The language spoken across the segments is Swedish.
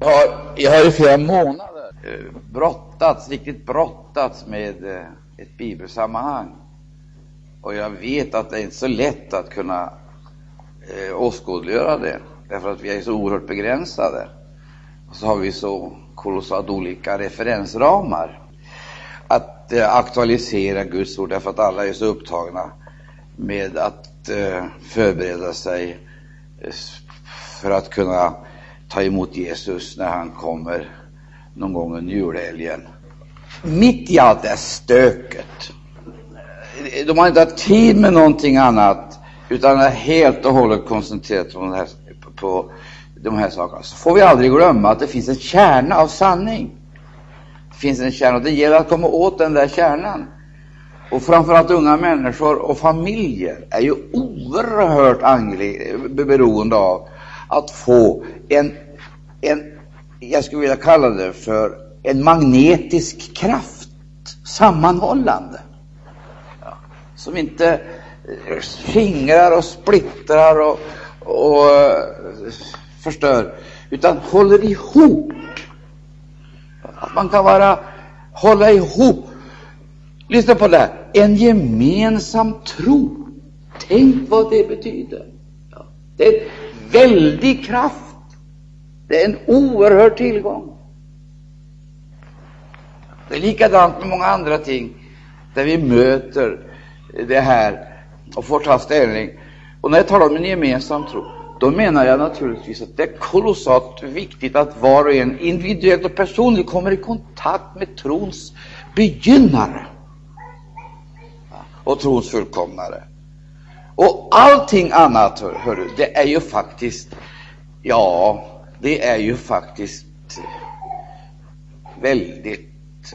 Jag har, jag har i flera månader eh, brottats, riktigt brottats med eh, ett bibelsammanhang. Och jag vet att det är inte så lätt att kunna eh, åskådliggöra det, därför att vi är så oerhört begränsade. Och så har vi så kolossalt olika referensramar att eh, aktualisera Guds ord, därför att alla är så upptagna med att eh, förbereda sig eh, för att kunna ta emot Jesus när han kommer någon gång under julhelgen. Mitt i allt det här stöket, de har inte haft tid med någonting annat, utan är helt och hållet koncentrerat på, här, på de här sakerna, så får vi aldrig glömma att det finns en kärna av sanning. Det finns en kärna, och det gäller att komma åt den där kärnan. Och framförallt unga människor och familjer är ju oerhört beroende av att få en, en, jag skulle vilja kalla det för en magnetisk kraft, sammanhållande, ja, som inte eh, skingrar och splittrar och, och eh, förstör, utan håller ihop. Att man kan vara, hålla ihop. Lyssna på det här. En gemensam tro. Tänk vad det betyder. Ja, det väldig kraft. Det är en oerhörd tillgång. Det är likadant med många andra ting där vi möter det här och får ta ställning. Och när jag talar om en gemensam tro, då menar jag naturligtvis att det är kolossalt viktigt att var och en individuellt och personligt kommer i kontakt med trons begynnare och trons fullkomnare. Och allting annat, hör, hör du, det är ju faktiskt, ja, det är ju faktiskt väldigt,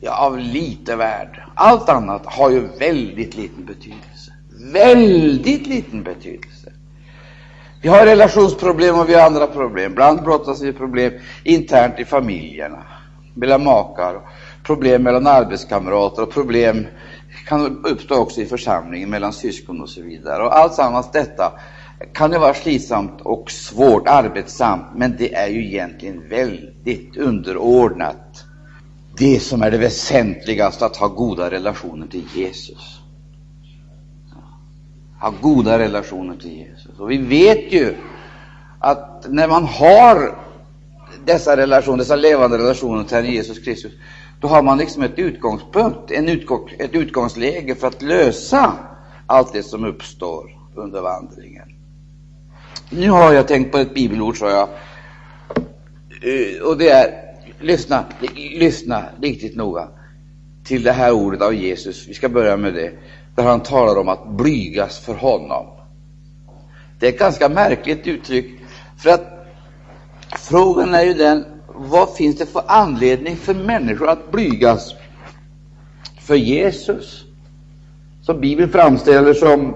ja, av lite värde. Allt annat har ju väldigt liten betydelse. Väldigt liten betydelse. Vi har relationsproblem och vi har andra problem. Ibland brottas vi med problem internt i familjerna, mellan makar, problem mellan arbetskamrater och problem kan uppstå också i församlingen mellan syskon och så vidare. Och alltsammans detta kan ju vara slitsamt och svårt, arbetsamt, men det är ju egentligen väldigt underordnat det som är det väsentligaste, att ha goda relationer till Jesus. Ha goda relationer till Jesus. Och vi vet ju att när man har dessa relationer, dessa levande relationer till Jesus Kristus, då har man liksom ett utgångspunkt, en utgång, ett utgångsläge för att lösa allt det som uppstår under vandringen. Nu har jag tänkt på ett bibelord, sa jag, eh, och det är, lyssna, lyssna riktigt noga till det här ordet av Jesus. Vi ska börja med det, där han talar om att blygas för honom. Det är ett ganska märkligt uttryck, för att frågan är ju den, vad finns det för anledning för människor att blygas för Jesus, som Bibeln framställer som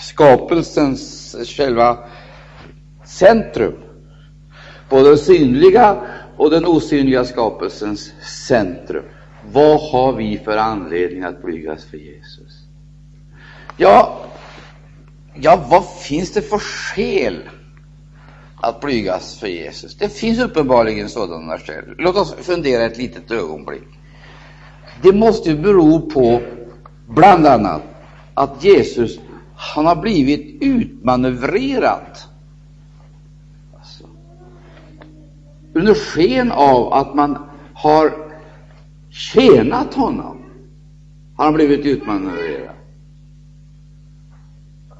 skapelsens själva centrum, både den synliga och den osynliga skapelsens centrum. Vad har vi för anledning att blygas för Jesus? Ja, ja vad finns det för skäl att blygas för Jesus. Det finns uppenbarligen sådana skäl. Låt oss fundera ett litet ögonblick. Det måste bero på bland annat att Jesus han har blivit utmanövrerad alltså, under sken av att man har tjänat honom. Han har blivit utmanövrerad.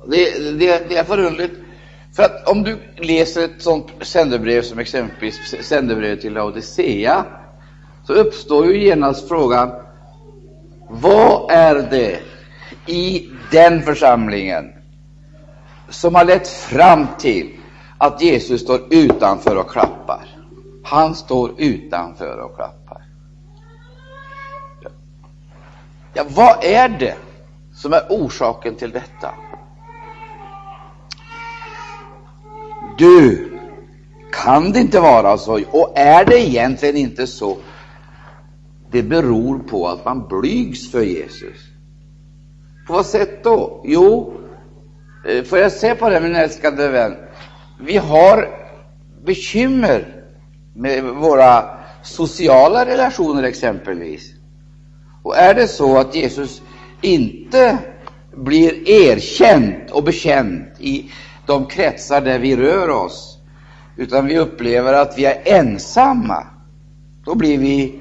Det, det, det är förunderligt för att om du läser ett sånt sändebrev som exempelvis sändebrevet till Laodicea, så uppstår ju genast frågan, vad är det i den församlingen som har lett fram till att Jesus står utanför och klappar? Han står utanför och klappar. Ja, vad är det som är orsaken till detta? Du, kan det inte vara så? Och är det egentligen inte så? Det beror på att man blygs för Jesus. På vad sätt då? Jo, eh, får jag se på det, min älskade vän? Vi har bekymmer med våra sociala relationer exempelvis. Och är det så att Jesus inte blir erkänt och bekänt i de kretsar där vi rör oss, utan vi upplever att vi är ensamma, då blir vi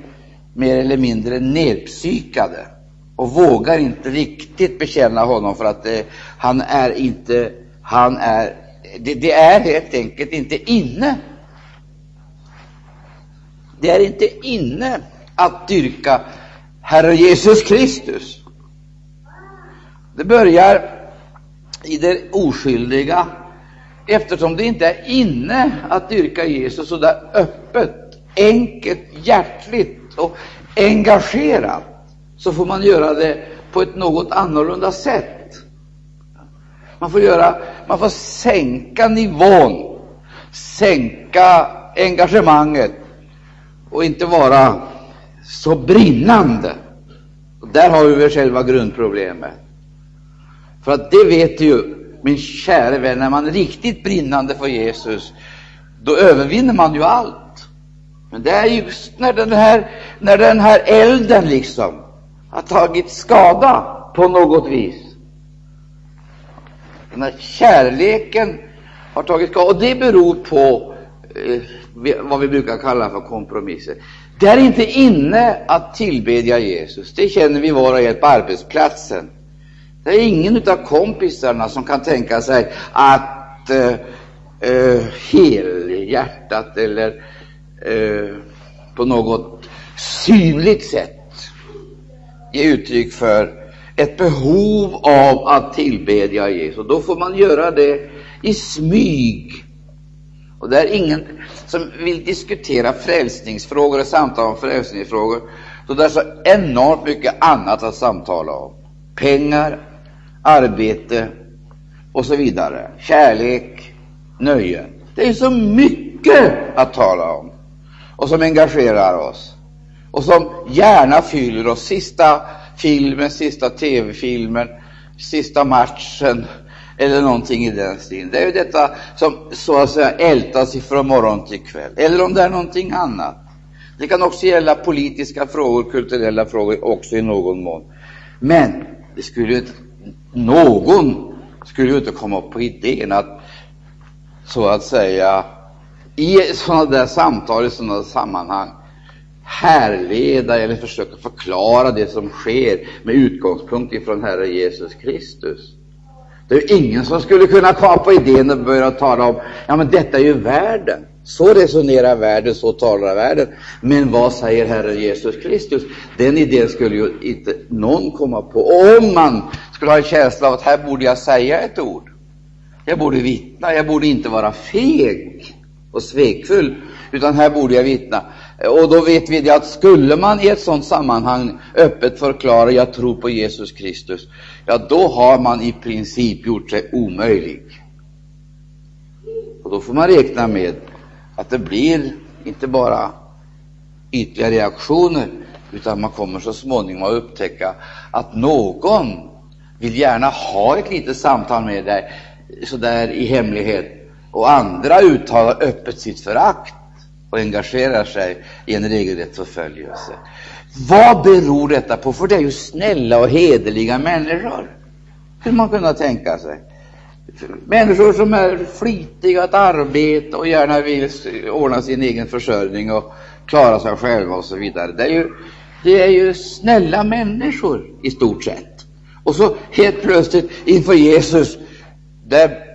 mer eller mindre nedpsykade och vågar inte riktigt bekänna honom för att det, han är inte, han är, det, det är helt enkelt inte inne. Det är inte inne att dyrka Herre Jesus Kristus. Det börjar i det oskyldiga, eftersom det inte är inne att dyrka Jesus så där öppet, enkelt, hjärtligt och engagerat, så får man göra det på ett något annorlunda sätt. Man får, göra, man får sänka nivån, sänka engagemanget och inte vara så brinnande. Och där har vi väl själva grundproblemet. För att det vet ju, min käre vän, när man är riktigt brinnande för Jesus, då övervinner man ju allt. Men det är just när den här, när den här elden liksom har tagit skada på något vis. Den här kärleken har tagit skada, och det beror på eh, vad vi brukar kalla för kompromisser. Det är inte inne att tillbedja Jesus. Det känner vi var och en på arbetsplatsen. Det är ingen av kompisarna som kan tänka sig att eh, eh, helhjärtat eller eh, på något synligt sätt ge uttryck för ett behov av att tillbedja Jesus. Då får man göra det i smyg. Och det är ingen som vill diskutera frälsningsfrågor och samtala om frälsningsfrågor, då det är så enormt mycket annat att samtala om. Pengar, arbete och så vidare. Kärlek, nöje. Det är så mycket att tala om och som engagerar oss och som gärna fyller oss. Sista filmen, sista tv-filmen, sista matchen eller någonting i den stilen. Det är ju detta som så att säga ältas ifrån morgon till kväll. Eller om det är någonting annat. Det kan också gälla politiska frågor, kulturella frågor också i någon mån. Men det skulle inte, någon skulle ju inte komma på idén att så att säga i sådana där samtal, i sådana sammanhang härleda eller försöka förklara det som sker med utgångspunkt ifrån Herre Jesus Kristus. Det är ingen som skulle kunna komma på idén och börja tala om ja, men detta är ju världen. Så resonerar världen, så talar världen. Men vad säger herren Jesus Kristus? Den idén skulle ju inte någon komma på. Om man skulle ha en känsla av att här borde jag säga ett ord. Jag borde vittna, jag borde inte vara feg och svekfull, utan här borde jag vittna. Och då vet vi det att skulle man i ett sådant sammanhang öppet förklara jag tror på Jesus Kristus, ja, då har man i princip gjort sig omöjlig. Och då får man räkna med att det blir inte bara ytliga reaktioner, utan man kommer så småningom att upptäcka att någon vill gärna ha ett litet samtal med dig, sådär i hemlighet, och andra uttalar öppet sitt förakt och engagerar sig i en regelrätt förföljelse. Vad beror detta på? För det är ju snälla och hederliga människor. Hur man kunna tänka sig? Människor som är flitiga att arbeta och gärna vill ordna sin egen försörjning och klara sig själva och så vidare. Det är ju, det är ju snälla människor i stort sett. Och så helt plötsligt inför Jesus, där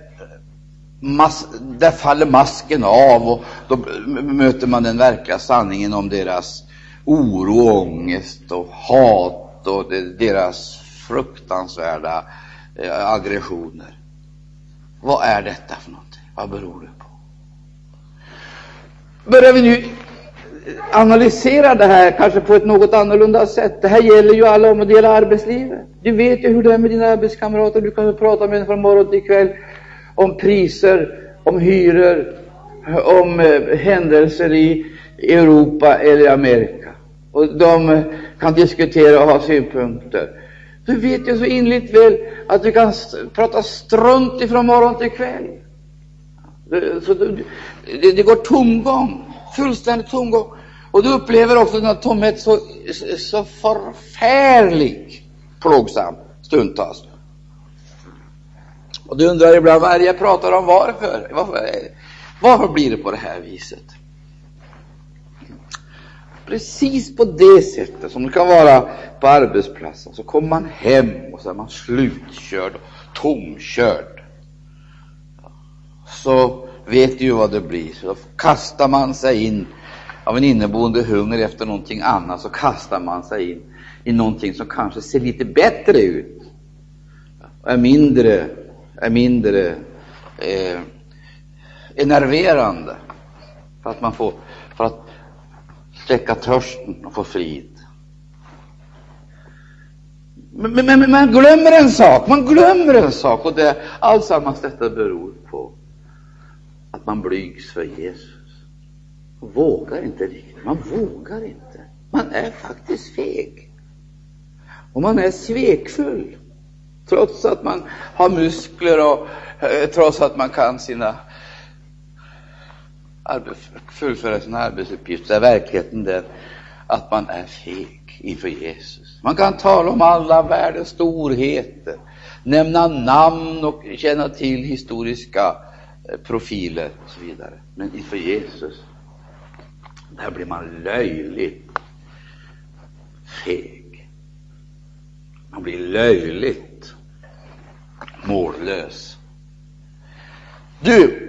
mas där faller masken av och då möter man den verkliga sanningen om deras oro, ångest och hat och deras fruktansvärda eh, aggressioner. Vad är detta för någonting? Vad beror det på? Börjar vi nu analysera det här kanske på ett något annorlunda sätt. Det här gäller ju alla om, det gäller arbetslivet. Du vet ju hur det är med dina arbetskamrater. Du kan prata med dem från morgon till kväll om priser, om hyror, om eh, händelser i Europa eller Amerika. Och de kan diskutera och ha synpunkter. Du vet ju så inligt väl att du kan prata strunt ifrån morgon till kväll. Så det, det går tomgång fullständig tomgång. Och du upplever också den här tomhet så, så förfärlig, plågsam stundtals. Och du undrar ibland vad jag pratar om, varför? Varför, varför blir det på det här viset? Precis på det sättet som det kan vara på arbetsplatsen, så kommer man hem och så är man slutkörd och tomkörd. Så vet du ju vad det blir, så då kastar man sig in av en inneboende hunger efter någonting annat, så kastar man sig in i någonting som kanske ser lite bättre ut, och är mindre, är mindre eh, enerverande, för att man får, för att släcka törsten och få frid. Men, men, men, man glömmer en sak, man glömmer en sak, och det, alltsammans detta beror på att man blygs för Jesus. Man vågar inte riktigt, man vågar inte. Man är faktiskt feg. Och man är svekfull, trots att man har muskler och eh, trots att man kan sina fullfölja sina arbetsuppgifter, är verkligheten den att man är feg inför Jesus. Man kan tala om alla världens storheter, nämna namn och känna till historiska eh, Eh, profiler och så vidare. Men inför Jesus, där blir man löjligt feg. Man blir löjligt mållös. Du,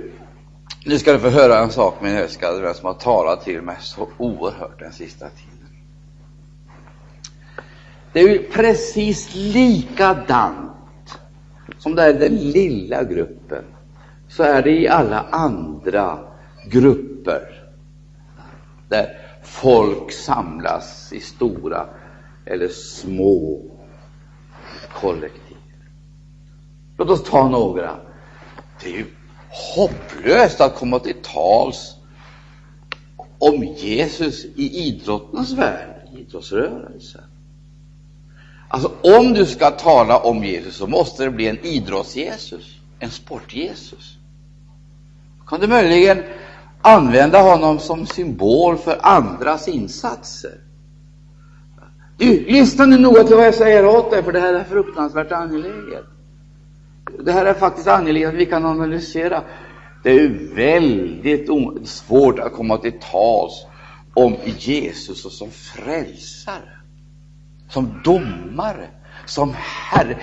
nu ska du få höra en sak, min älskade vän, som har talat till mig så oerhört den sista tiden. Det är ju precis likadant som det är i den lilla gruppen, så är det i alla andra grupper där folk samlas i stora eller små kollektiv. Låt oss ta några. Det är ju hopplöst att komma till tals om Jesus i idrottens värld, idrottsrörelsen. Alltså, om du ska tala om Jesus så måste det bli en idrotts-Jesus, en sport-Jesus. Kan du möjligen använda honom som symbol för andras insatser? Du, lyssna nu noga till vad jag säger åt dig, för det här är fruktansvärt angeläget. Det här är faktiskt angeläget att vi kan analysera. Det är väldigt svårt att komma till tals om Jesus som frälsare, som domare, som herre.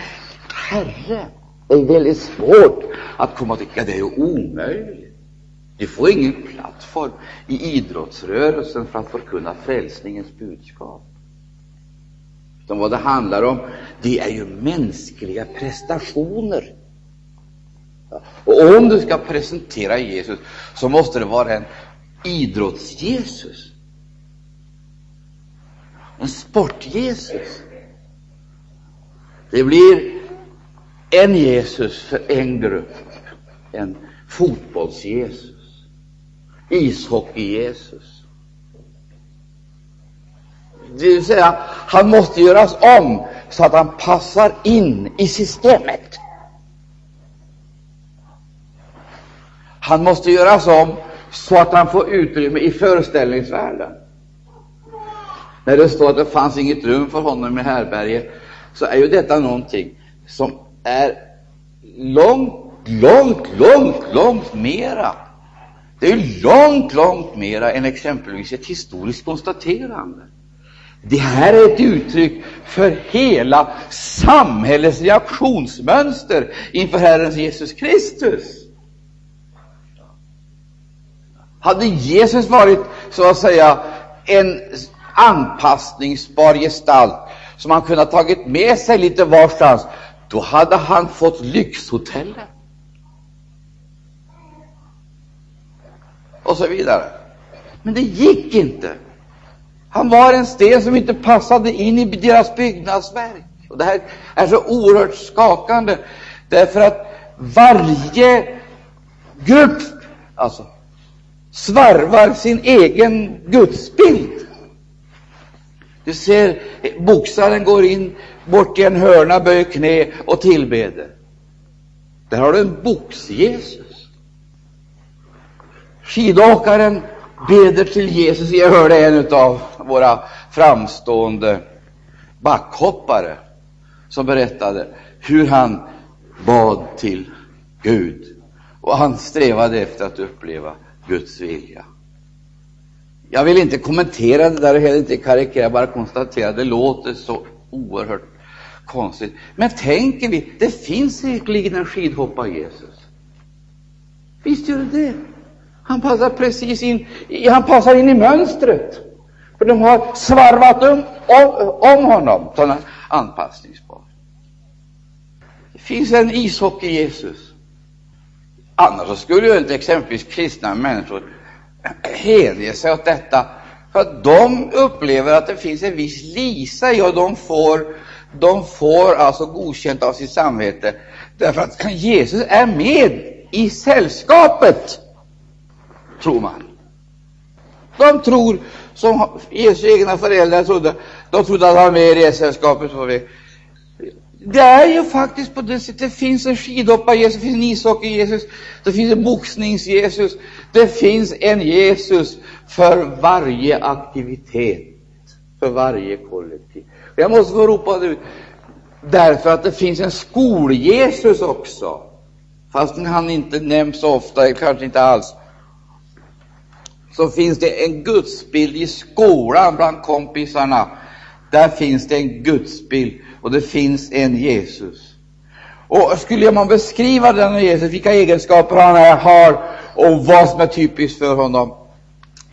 Herre, det är väldigt svårt att komma till, ja, det är ju omöjligt. Du får ingen plattform i idrottsrörelsen för att förkunna frälsningens budskap. Utan vad det handlar om, det är ju mänskliga prestationer. Och om du ska presentera Jesus så måste det vara en idrotts-Jesus. En sport-Jesus. Det blir en Jesus för en grupp. En fotbolls-Jesus. Ishockey-Jesus. Det vill säga, han måste göras om så att han passar in i systemet. Han måste göras om så att han får utrymme i föreställningsvärlden. När det står att det fanns inget rum för honom i härbärget, så är ju detta någonting som är långt, långt, långt, långt mera. Det är långt, långt mera än exempelvis ett historiskt konstaterande. Det här är ett uttryck för hela samhällets reaktionsmönster inför Herren Jesus Kristus. Hade Jesus varit så att säga en anpassningsbar gestalt som han kunnat tagit med sig lite varstans, då hade han fått lyxhotellet. Och så vidare. Men det gick inte. Han var en sten som inte passade in i deras byggnadsverk. Och Det här är så oerhört skakande, därför att varje grupp, alltså svarvar sin egen gudsbild. Du ser, boxaren går in bort i en hörna, böjer knä och tillbeder. Där har du en box-Jesus. Skidåkaren beder till Jesus. Jag hörde en av våra framstående backhoppare som berättade hur han bad till Gud. Och han strävade efter att uppleva Guds vilja. Jag vill inte kommentera det där och heller inte karikera, bara konstatera att det låter så oerhört konstigt. Men tänker vi, det finns säkerligen en skidhoppare Jesus. Visst gör det det. Han passar precis in, han passar in i mönstret. För de har svarvat om, om, om honom, så han är anpassningsbar. Det finns en ishockey-Jesus. Annars skulle ju inte exempelvis kristna människor hänge sig åt detta, för att de upplever att det finns en viss lisa i och de får, de får alltså godkänt av sitt samvete, därför att Jesus är med i sällskapet, tror man. De tror, som Jesu egna föräldrar trodde, de trodde att han var med i resällskapet. sällskapet. Det är ju faktiskt på det sättet. Det finns en skidhoppar-Jesus, det finns en ishockey-Jesus, det finns en boxnings-Jesus. Det finns en Jesus för varje aktivitet, för varje kollektiv. Jag måste få ropa det ut, därför att det finns en skol-Jesus också, fast han inte nämns så ofta, kanske inte alls. Så finns det en gudsbild i skolan bland kompisarna. Där finns det en gudsbild och det finns en Jesus. Och skulle man beskriva denna Jesus, vilka egenskaper han är, har och vad som är typiskt för honom,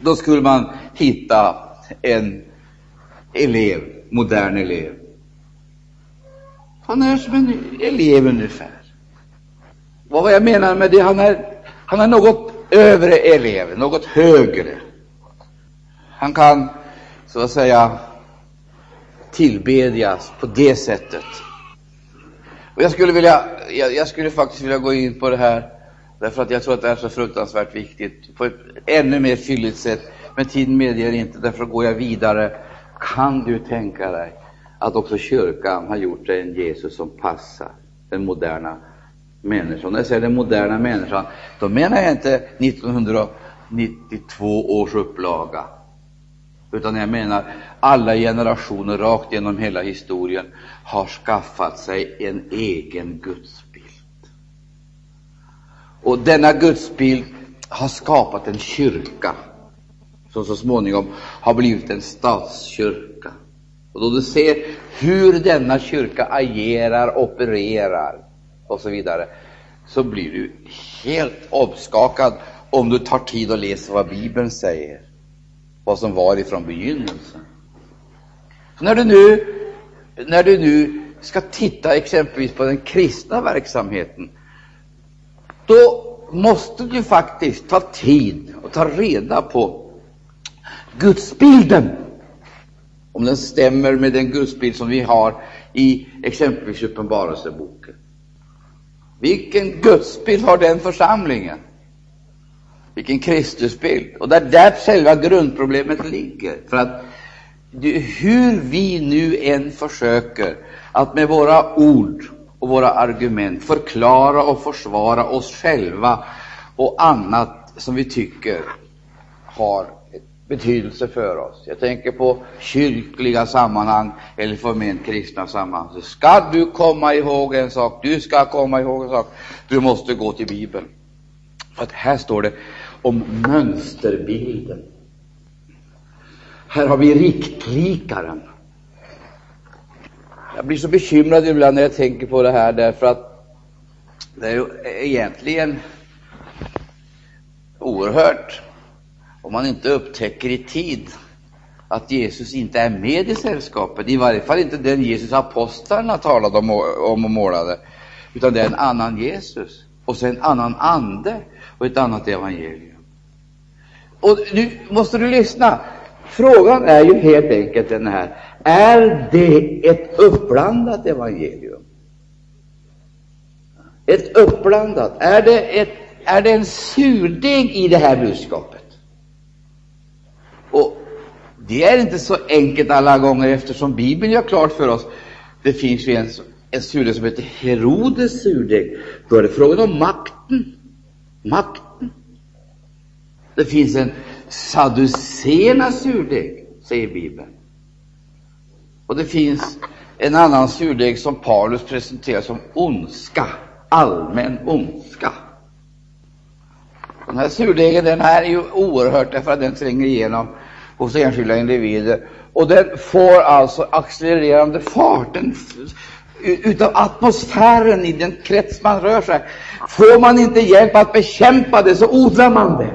då skulle man hitta en elev, modern elev. Han är som en elev ungefär. Vad jag menar med det, han är, han är något övre elev, något högre. Han kan, så att säga, tillbedjas på det sättet. Och jag skulle, vilja, jag, jag, skulle faktiskt vilja gå in på det här, därför att jag tror att det är så fruktansvärt viktigt, på ett ännu mer fylligt sätt. Men tiden medger inte, därför går jag vidare. Kan du tänka dig att också kyrkan har gjort dig en Jesus som passar den moderna människan? När jag säger den moderna människan, då menar jag inte 1992 års upplaga, utan jag menar alla generationer rakt genom hela historien har skaffat sig en egen gudsbild. Och denna gudsbild har skapat en kyrka som så småningom har blivit en statskyrka. Och då du ser hur denna kyrka agerar, opererar och så vidare, så blir du helt omskakad om du tar tid och läser vad Bibeln säger vad som var ifrån begynnelsen. Så när du nu, när du nu ska titta exempelvis på den kristna verksamheten, då måste du faktiskt ta tid och ta reda på gudsbilden, om den stämmer med den gudsbild som vi har i exempelvis Uppenbarelseboken. Vilken gudsbild har den församlingen? Vilken Kristusbild! Och det är där själva grundproblemet ligger. För att hur vi nu än försöker att med våra ord och våra argument förklara och försvara oss själva och annat som vi tycker har betydelse för oss. Jag tänker på kyrkliga sammanhang eller förment kristna sammanhang. Så ska du komma ihåg en sak, du ska komma ihåg en sak, du måste gå till Bibeln. För att här står det om mönsterbilden. Här har vi riktlikaren. Jag blir så bekymrad ibland när jag tänker på det här, därför att det är ju egentligen oerhört om man inte upptäcker i tid att Jesus inte är med i sällskapet, i varje fall inte den Jesus apostlarna talade om, om och målade, utan det är en annan Jesus, och sen en annan ande och ett annat evangelium. Och nu måste du lyssna. Frågan är ju helt enkelt den här. Är det ett uppblandat evangelium? Ett uppblandat. Är det, ett, är det en surdeg i det här budskapet? Det är inte så enkelt alla gånger, eftersom Bibeln gör klart för oss det finns ju en, en surdeg som heter Herodes surdeg. Då är det frågan om makten. Makten. Det finns en saduceernas surdeg, säger Bibeln. Och det finns en annan surdeg som Paulus presenterar som ondska, allmän ondska. Den här surdegen den här är ju oerhört därför att den tränger igenom hos enskilda individer. Och den får alltså accelererande fart. Den, utav atmosfären i den krets man rör sig. Får man inte hjälp att bekämpa det så odlar man det.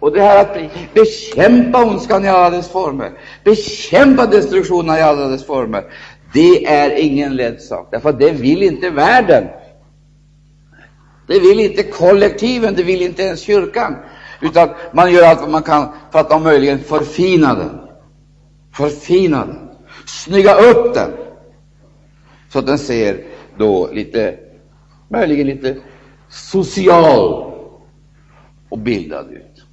Och det här att bekämpa ondskan i alla dess former, bekämpa destruktionen i alla dess former, det är ingen lätt sak, därför att det vill inte världen. Det vill inte kollektiven, det vill inte ens kyrkan, utan man gör allt vad man kan för att om möjligen förfina den, förfina den, snygga upp den, så att den ser då lite, möjligen lite social och bildad ut.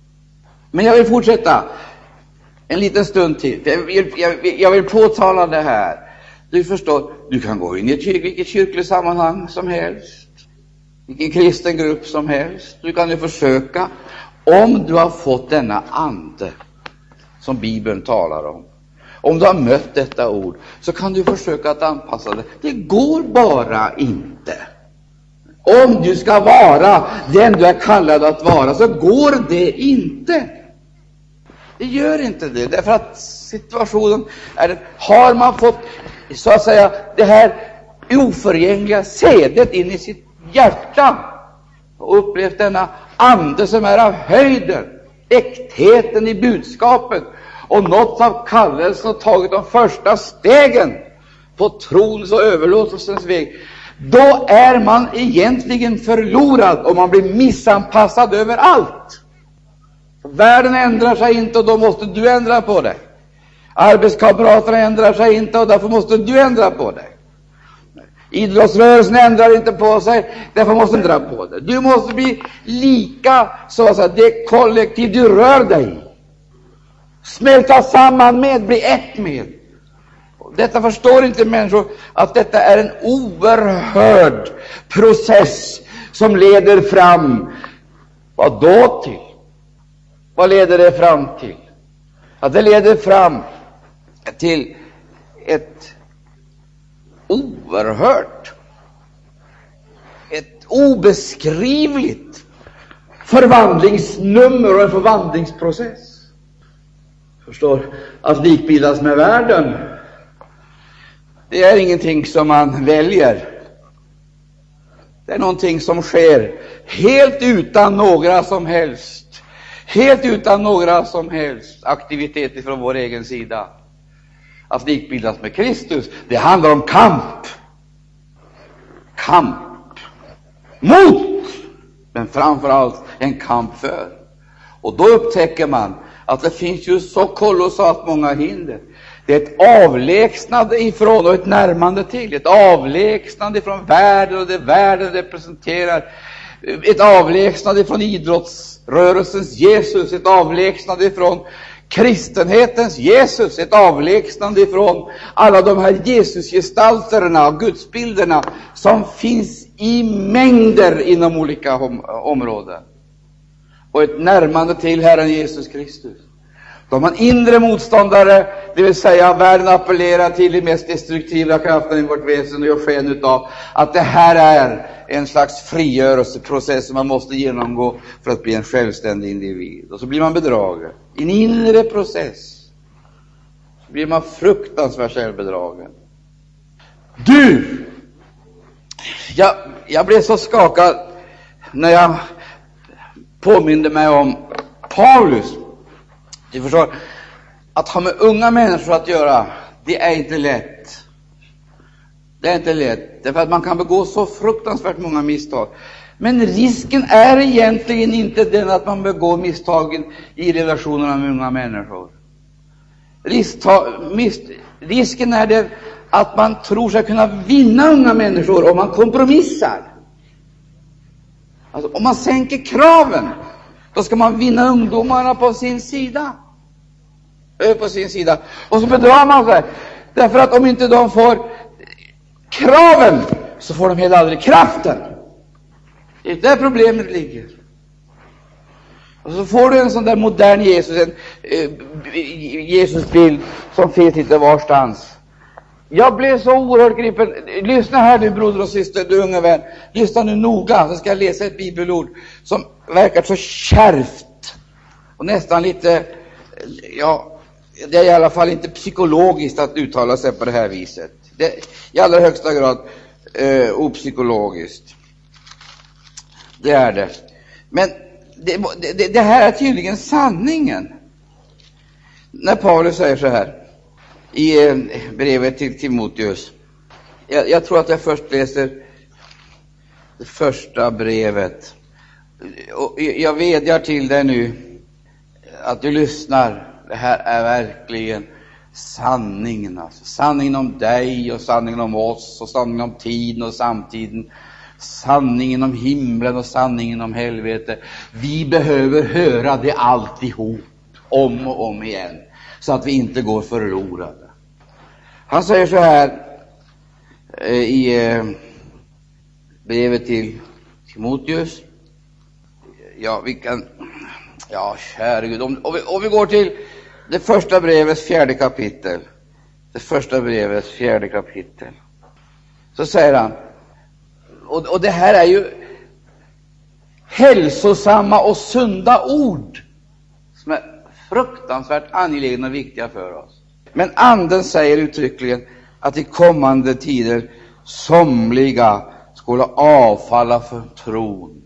Men jag vill fortsätta en liten stund till. Jag vill, jag, jag vill påtala det här. Du förstår, du kan gå in i ett vilket kyrkligt sammanhang som helst, vilken kristen grupp som helst. Du kan ju försöka, om du har fått denna ande som Bibeln talar om, om du har mött detta ord, så kan du försöka att anpassa dig. Det går bara inte. Om du ska vara den du är kallad att vara, så går det inte. Det gör inte det, därför att situationen är Har man fått, så att säga, det här oförgängliga sädet in i sitt hjärta och upplevt denna ande som är av höjden, äktheten i budskapet, och nåtts av kallelsen och tagit de första stegen på trons och överlåtelsens väg, då är man egentligen förlorad och man blir missanpassad överallt. Världen ändrar sig inte och då måste du ändra på dig. Arbetskamraterna ändrar sig inte och därför måste du ändra på dig. Idrottsrörelsen ändrar inte på sig, därför måste du ändra på det. Du måste bli lika, så att säga, det kollektiv du rör dig i. Smälta samman med, bli ett med. Detta förstår inte människor, att detta är en oerhörd process som leder fram, vad då till? Vad leder det fram till? Att det leder fram till ett oerhört, ett obeskrivligt förvandlingsnummer och en förvandlingsprocess. Förstår, att likbildas med världen, det är ingenting som man väljer. Det är någonting som sker helt utan några som helst, helt utan några som helst aktiviteter från vår egen sida. Att likbildas med Kristus, det handlar om kamp. Kamp mot, men framför allt en kamp för. Och då upptäcker man att det finns ju så kolossalt många hinder. Det är ett avlägsnande ifrån och ett närmande till, ett avlägsnande ifrån världen och det världen representerar, ett avlägsnande ifrån idrottsrörelsens Jesus, ett avlägsnande ifrån kristenhetens Jesus, ett avlägsnande ifrån alla de här Jesusgestalterna och gudsbilderna som finns i mängder inom olika områden, och ett närmande till Herren Jesus Kristus. De har inre motståndare, det vill säga världen appellerar till de mest destruktiva krafterna i vårt väsen och gör sken av att det här är en slags frigörelseprocess som man måste genomgå för att bli en självständig individ. Och så blir man bedragen. I en inre process så blir man fruktansvärt självbedragen. Du! Jag, jag blev så skakad när jag påminde mig om Paulus du förstår, att ha med unga människor att göra, det är inte lätt. Det är inte lätt, därför att man kan begå så fruktansvärt många misstag. Men risken är egentligen inte den att man begår misstagen i relationerna med unga människor. risken är den att man tror sig kunna vinna unga människor om man kompromissar. Alltså, om man sänker kraven, då ska man vinna ungdomarna på sin sida. Eh, på sin sida. Och så bedrar man sig. Därför att om inte de får kraven, så får de heller aldrig kraften. Det är där problemet ligger. Och så får du en sån där modern Jesus, en eh, Jesusbild som finns lite varstans. Jag blev så oerhört gripen. Lyssna här nu broder och syster, du unga vän. Lyssna nu noga, så ska jag läsa ett bibelord som verkar så kärvt och nästan lite, ja, det är i alla fall inte psykologiskt att uttala sig på det här viset. Det är i allra högsta grad eh, opsykologiskt. Det är det. Men det, det, det här är tydligen sanningen. När Paulus säger så här i eh, brevet till Timoteus. Jag, jag, tror att jag först läser det första brevet. Och jag vädjar till dig nu att du lyssnar. Det här är verkligen sanningen. Alltså. Sanningen om dig och sanningen om oss och sanningen om tiden och samtiden. Sanningen om himlen och sanningen om helvete. Vi behöver höra det alltihop, om och om igen, så att vi inte går förlorade. Han säger så här eh, i eh, brevet till Timoteus. Ja, vi kan... Ja, käre Gud. Om, om, vi, om vi går till det första brevets fjärde kapitel. Det första brevets fjärde kapitel. Så säger han, och, och det här är ju hälsosamma och sunda ord som är fruktansvärt angelägna och viktiga för oss. Men Anden säger uttryckligen att i kommande tider somliga skulle avfalla från tron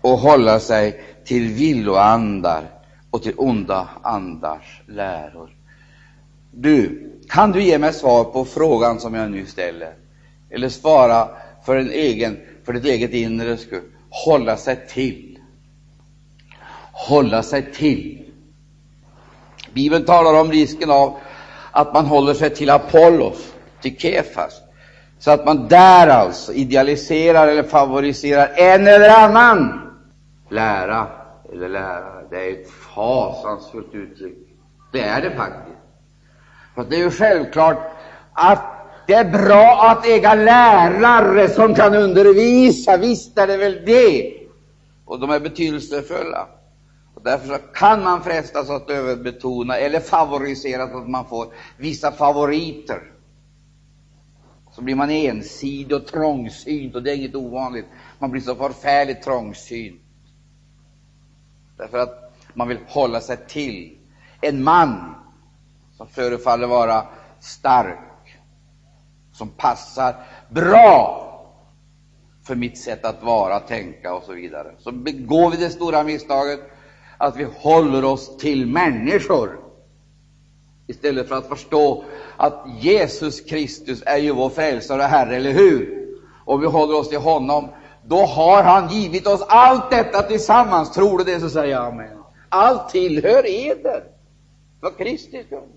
och hålla sig till villoandar och till onda andars läror. Du, kan du ge mig svar på frågan som jag nu ställer? Eller svara för, en egen, för ditt eget inre skull? Hålla sig till. Hålla sig till. Bibeln talar om risken av att man håller sig till Apollos, till Kefas, så att man där alltså idealiserar eller favoriserar en eller annan lära eller lärare. Det är ett fasansfullt uttryck. Det är det faktiskt. För det är ju självklart att det är bra att äga lärare som kan undervisa. Visst är det väl det. Och de är betydelsefulla. Och därför kan man frestas att överbetona eller favorisera så att man får vissa favoriter. Så blir man ensidig och trångsynt, och det är inget ovanligt. Man blir så förfärligt trångsynt. Därför att man vill hålla sig till en man som förefaller vara stark, som passar bra för mitt sätt att vara, tänka och så vidare. Så begår vi det stora misstaget att vi håller oss till människor istället för att förstå att Jesus Kristus är ju vår frälsare och Herre, eller hur? Om vi håller oss till honom, då har han givit oss allt detta tillsammans. Tror du det, så säger jag amen. Allt tillhör eder för Kristi skull.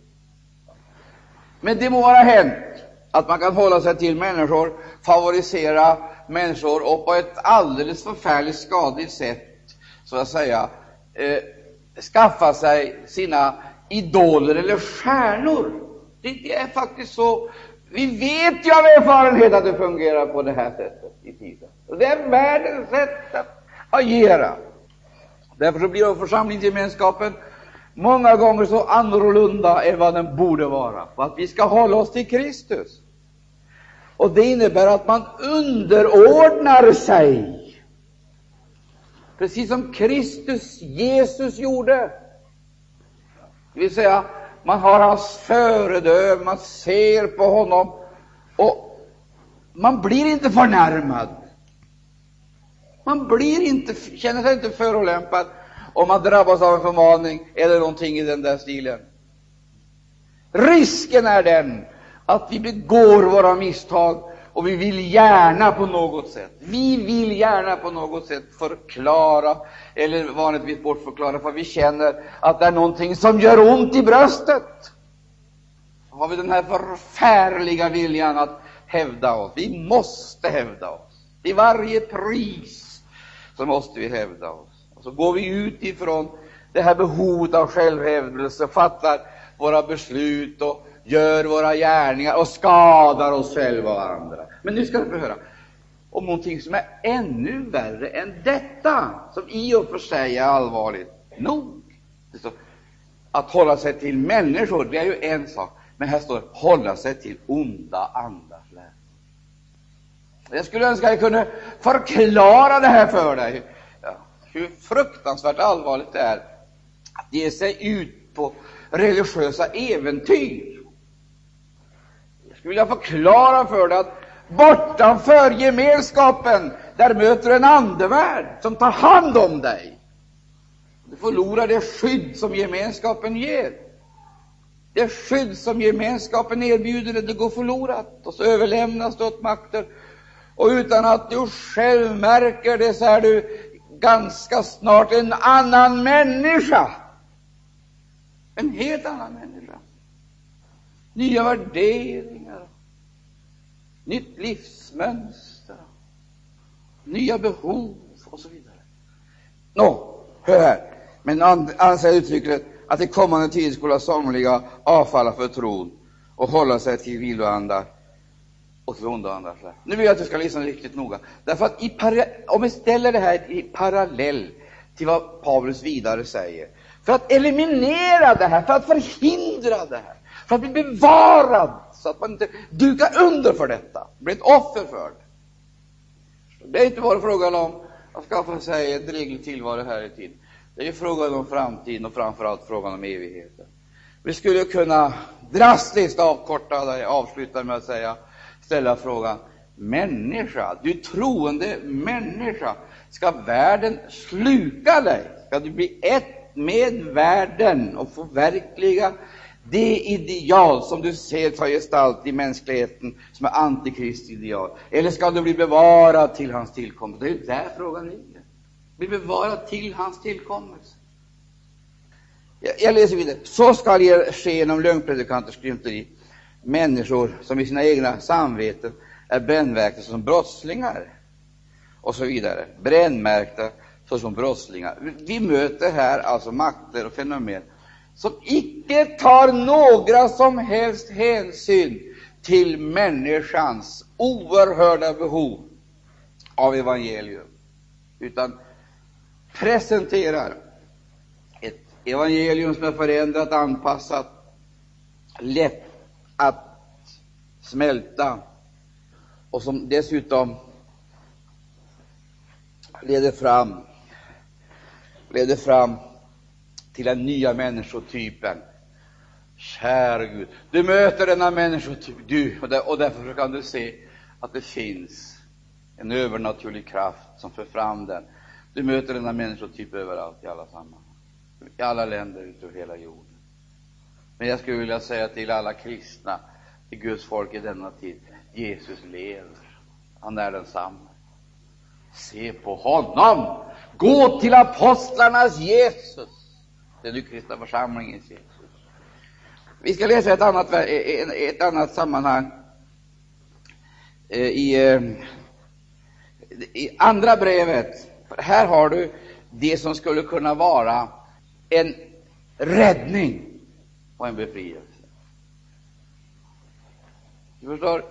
Men det må vara hänt att man kan hålla sig till människor, favorisera människor och på ett alldeles förfärligt skadligt sätt, så att säga, eh, skaffa sig sina idoler eller stjärnor. Det är faktiskt så. Vi vet ju av erfarenhet att det fungerar på det här sättet i tiden. Det är världens sätt att agera. Därför så blir församlingsgemenskapen många gånger så annorlunda än vad den borde vara, för att vi ska hålla oss till Kristus. Och det innebär att man underordnar sig precis som Kristus, Jesus, gjorde. Det vill säga, man har hans föredöme, man ser på honom och man blir inte förnärmad. Man blir inte, känner sig inte förolämpad om man drabbas av en förmaning eller någonting i den där stilen. Risken är den att vi begår våra misstag och vi vill gärna på något sätt, vi vill gärna på något sätt förklara, eller vanligtvis bortförklara, för vi känner att det är någonting som gör ont i bröstet. Då har vi den här förfärliga viljan att hävda oss. Vi måste hävda oss. Till varje pris så måste vi hävda oss. Och så går vi ut ifrån det här behovet av självhävdelse, fattar våra beslut och gör våra gärningar och skadar oss själva och andra. Men nu ska du få höra. om någonting som är ännu värre än detta, som i och för sig är allvarligt nog. Att hålla sig till människor, det är ju en sak, men här står hålla sig till onda andars lära. Jag skulle önska att jag kunde förklara det här för dig, ja, hur fruktansvärt allvarligt det är att ge sig ut på religiösa äventyr. Nu skulle jag förklara för dig att bortanför gemenskapen, där möter du en andevärld som tar hand om dig. Du förlorar det skydd som gemenskapen ger. Det skydd som gemenskapen erbjuder dig, det går förlorat och så överlämnas du åt makter. Och utan att du själv märker det så är du ganska snart en annan människa. En helt annan människa. Nya värderingar, nytt livsmönster, nya behov och så vidare. Nå, hör här. Men anser uttrycket att i kommande tid skulle somliga avfalla för tron och hålla sig till viloanda och till onda andar. Nu vill jag att du ska lyssna riktigt noga. Därför att i om vi ställer det här i parallell till vad Paulus vidare säger, för att eliminera det här, för att förhindra det här, för att bli bevarad så att man inte dukar under för detta, blir ett offer för det. Det är inte bara frågan om att skaffa sig en dräglig tillvaro här i tiden. Det är frågan om framtiden och framförallt frågan om evigheten. Vi skulle kunna drastiskt avkorta det, avsluta med att säga, ställa frågan, människa, du troende människa, ska världen sluka dig? Ska du bli ett med världen och förverkliga det ideal som du ser ta gestalt i mänskligheten som är antikristi ideal? Eller ska du bli bevarad till hans tillkommelse? Det är ju där frågan ligger. Bli bevarad till hans tillkommelse. Jag, jag läser vidare. Så skall det ske genom lögnpredikanters skrymteri. Människor som i sina egna samveten är brännmärkta som brottslingar och så vidare. Brännmärkta såsom brottslingar. Vi möter här alltså makter och fenomen som icke tar några som helst hänsyn till människans oerhörda behov av evangelium, utan presenterar ett evangelium som är förändrat, anpassat, lätt att smälta och som dessutom leder fram, leder fram till den nya människotypen. Kära Gud, du möter denna människotyp, du, och därför kan du se att det finns en övernaturlig kraft som för fram den. Du möter denna människotyp överallt, i alla sammanhang, i alla länder ute över hela jorden. Men jag skulle vilja säga till alla kristna, till Guds folk i denna tid, Jesus lever. Han är densamme. Se på honom! Gå till apostlarnas Jesus! Det är nu kristna församlingens Jesus. Vi ska läsa ett annat, ett annat sammanhang eh, i, eh, i andra brevet. Här har du det som skulle kunna vara en räddning och en befrielse. Du förstår,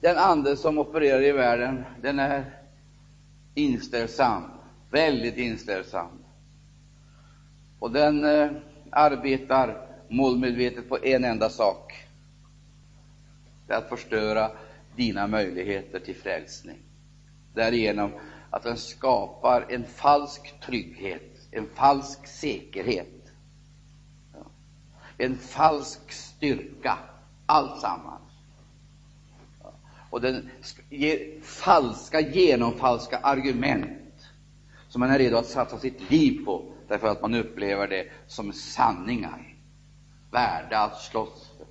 den ande som opererar i världen, den är inställsam, väldigt inställsam. Och den eh, arbetar målmedvetet på en enda sak. Det är att förstöra dina möjligheter till frälsning. Därigenom att den skapar en falsk trygghet, en falsk säkerhet, en falsk styrka, alltsammans. Och den ger falska, genomfalska argument som man är redo att satsa sitt liv på, därför att man upplever det som sanningar, värda att slåss för.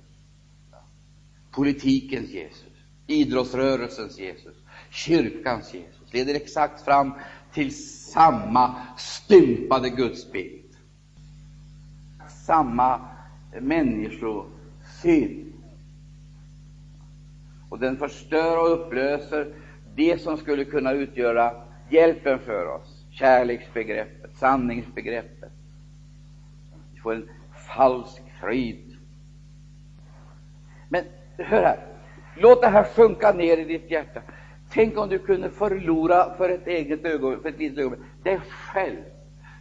Politikens Jesus, idrottsrörelsens Jesus, kyrkans Jesus leder exakt fram till samma stympade gudsbild, samma människosyn. Och den förstör och upplöser det som skulle kunna utgöra hjälpen för oss, kärleksbegreppet, sanningsbegreppet. Vi får en falsk frid. Men hör här, låt det här sjunka ner i ditt hjärta. Tänk om du kunde förlora för ett eget ögonblick, för ett litet ögonblick, dig själv.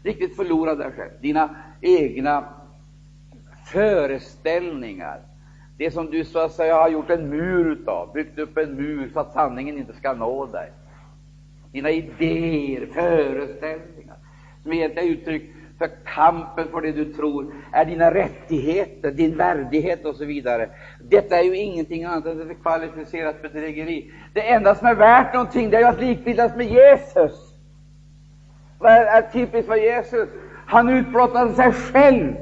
Riktigt förlora dig själv, dina egna föreställningar. Det som du så att säga har gjort en mur utav, byggt upp en mur så att sanningen inte ska nå dig. Dina idéer, föreställningar, som egentligen är uttryck för kampen för det du tror är dina rättigheter, din värdighet och så vidare. Detta är ju ingenting annat än ett kvalificerat bedrägeri. Det enda som är värt någonting det är ju att likbildas med Jesus. Vad är, är typiskt för Jesus? Han utblottade sig själv.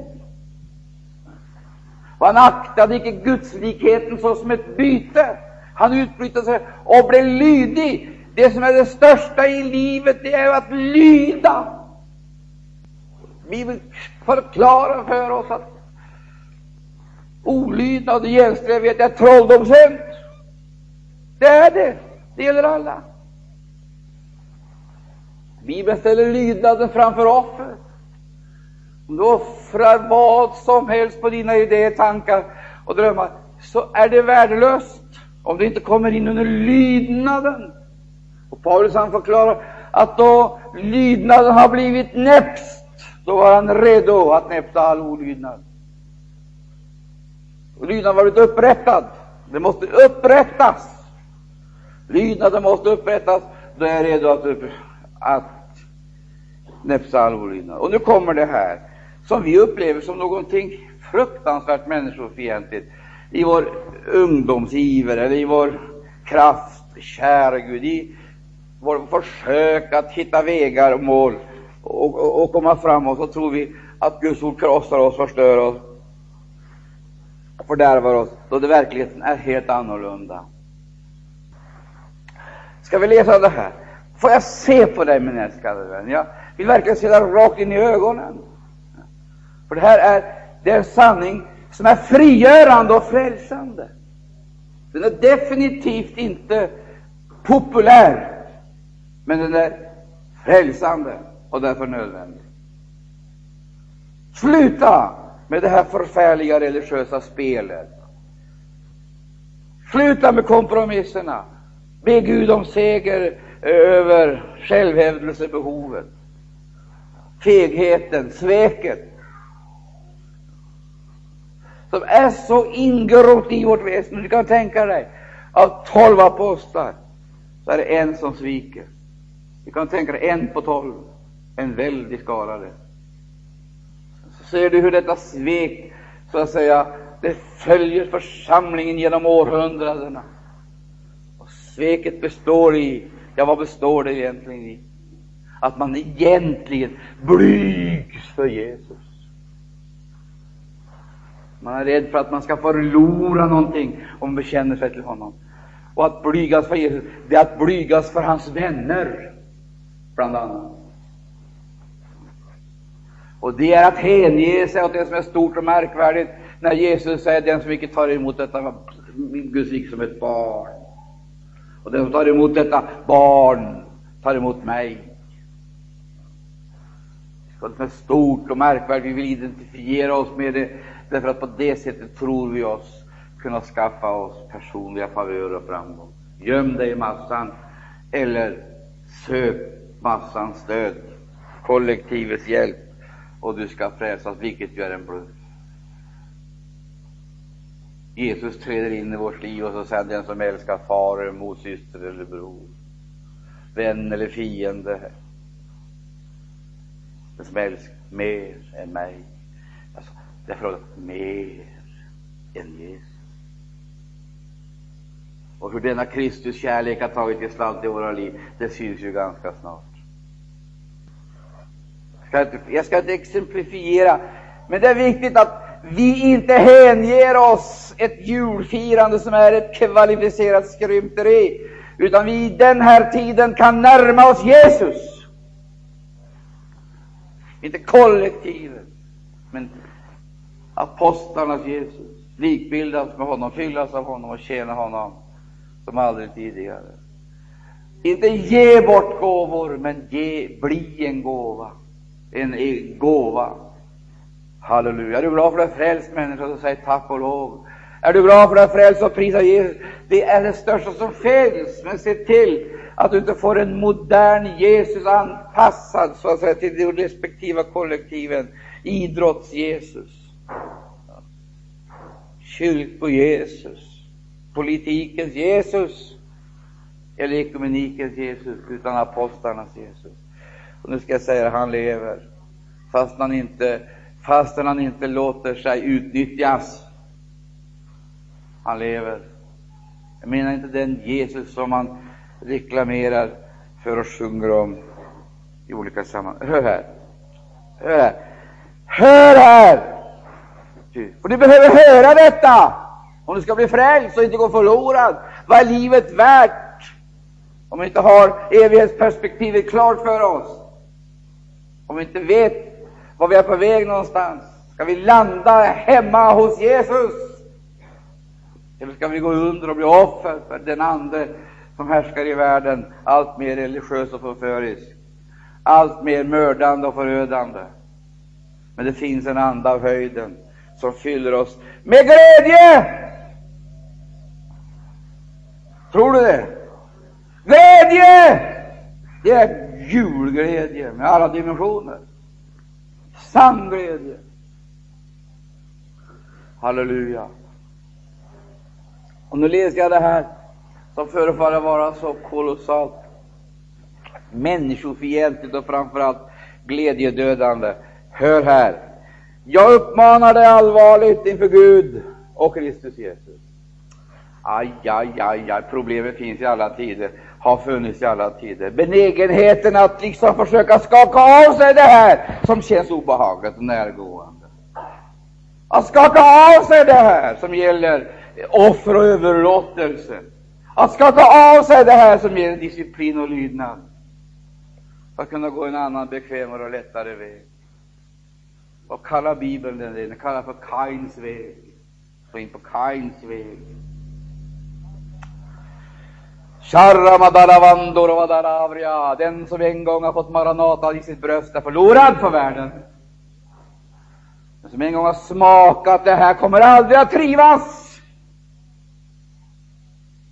Och han aktade icke gudslikheten såsom ett byte. Han utbrytade sig och blev lydig. Det som är det största i livet, det är att lyda. Bibeln förklarar för oss att olydnad och jämställdhet är trolldomshänt. Det är det. Det gäller alla. Bibeln ställer lydnaden framför offer. Om du offrar vad som helst på dina idéer, tankar och drömmar, så är det värdelöst om du inte kommer in under lydnaden. Och Paulus han förklarar att då lydnaden har blivit näpst, då var han redo att näpsa all olydnad. Och lydnaden har blivit upprättad. Det måste upprättas. Lydnaden måste upprättas. Då är jag redo att, upp, att näpsa all olydnad. Och nu kommer det här som vi upplever som någonting fruktansvärt människofientligt i vår ungdomsiver eller i vår kraft, kära Gud, i våra försök att hitta vägar och mål och, och, och komma framåt, så tror vi att Guds ord krossar oss, förstör oss och fördärvar oss, då det verkligheten är helt annorlunda. Ska vi läsa det här? Får jag se på dig, min älskade vän? Jag vill verkligen se dig rakt in i ögonen. För det här är, det är sanning som är frigörande och frälsande. Den är definitivt inte populär, men den är frälsande och därför nödvändig. Sluta med det här förfärliga religiösa spelet. Sluta med kompromisserna. Be Gud om seger eh, över självhävdelsebehovet, fegheten, sveket som är så ingrott i vårt väsen. Du kan tänka dig, av tolv apostlar så är det en som sviker. Du kan tänka dig en på tolv, en väldig skara. Det. Så ser du hur detta svek, så att säga, det följer församlingen genom århundradena. Och sveket består i, ja, vad består det egentligen i? Att man egentligen blygs för Jesus. Man är rädd för att man ska förlora någonting om man bekänner sig till honom. Och att blygas för Jesus, det är att blygas för hans vänner, bland annat. Och det är att hänge sig åt det som är stort och märkvärdigt, när Jesus säger den som inte tar emot detta Guds rike som ett barn, och den som tar emot detta barn tar emot mig. Det som är stort och märkvärdigt, vi vill identifiera oss med det, Därför att på det sättet tror vi oss kunna skaffa oss personliga favörer och framgång. Göm dig i massan eller sök massans stöd, kollektivets hjälp, och du ska frälsas, vilket ju är en bluff. Jesus träder in i vårt liv och så säger den som älskar far mot syster eller bror, vän eller fiende, den som älskar mer än mig. Alltså, det är frågan mer än Jesus. Och hur denna Kristus kärlek har tagit gestalt i våra liv, det syns ju ganska snart. Jag ska inte exemplifiera, men det är viktigt att vi inte hänger oss ett julfirande som är ett kvalificerat skrymteri, utan vi i den här tiden kan närma oss Jesus. Inte kollektivet, men apostlarnas Jesus, likbildas med honom, fyllas av honom och tjäna honom som aldrig tidigare. Inte ge bort gåvor, men ge, bli en gåva. En gåva. Halleluja. Är du glad för att du är frälst människa, så säg tack och lov. Är du glad för att frälst och prisa Jesus? Det är det största som finns. Men se till att du inte får en modern Jesus anpassad så att säga, till de respektiva kollektiven. Idrotts-Jesus, kyrko-Jesus, politikens Jesus eller ekumenikens Jesus, utan apostlarnas Jesus. Och nu ska jag säga att han lever, fast han inte, fastän han inte låter sig utnyttjas. Han lever. Jag menar inte den Jesus som man reklamerar för och sjunger om i olika sammanhang. Hör här. Hör här. Hör här! Och du behöver höra detta om du ska bli frälst och inte gå förlorad. Vad är livet värt om vi inte har evighetsperspektivet klart för oss? Om vi inte vet var vi är på väg någonstans? Ska vi landa hemma hos Jesus? Eller ska vi gå under och bli offer för den ande som härskar i världen, allt mer religiös och förförisk, allt mer mördande och förödande? Men det finns en ande av höjden som fyller oss med glädje. Tror du det? Glädje! Det är julglädje med alla dimensioner. Sann glädje. Halleluja. Och nu läser jag det här som förefaller vara så kolossalt människofientligt och framförallt glädjedödande. Hör här. Jag uppmanar dig allvarligt inför Gud och Kristus Jesus. Aj, aj, aj, aj, problemet finns i alla tider, har funnits i alla tider. Benägenheten att liksom försöka skaka av sig det här som känns obehagligt och närgående. Att skaka av sig det här som gäller offer och överlåtelse. Att skaka av sig det här som gäller disciplin och lydnad. För att kunna gå en annan bekvämare och lättare väg. Vad kallar Bibeln den? Den kallar för Kains väg. Gå in på Kains väg. Den som en gång har fått Maranata i sitt bröst är förlorad för världen. Den som en gång har smakat det här kommer aldrig att trivas.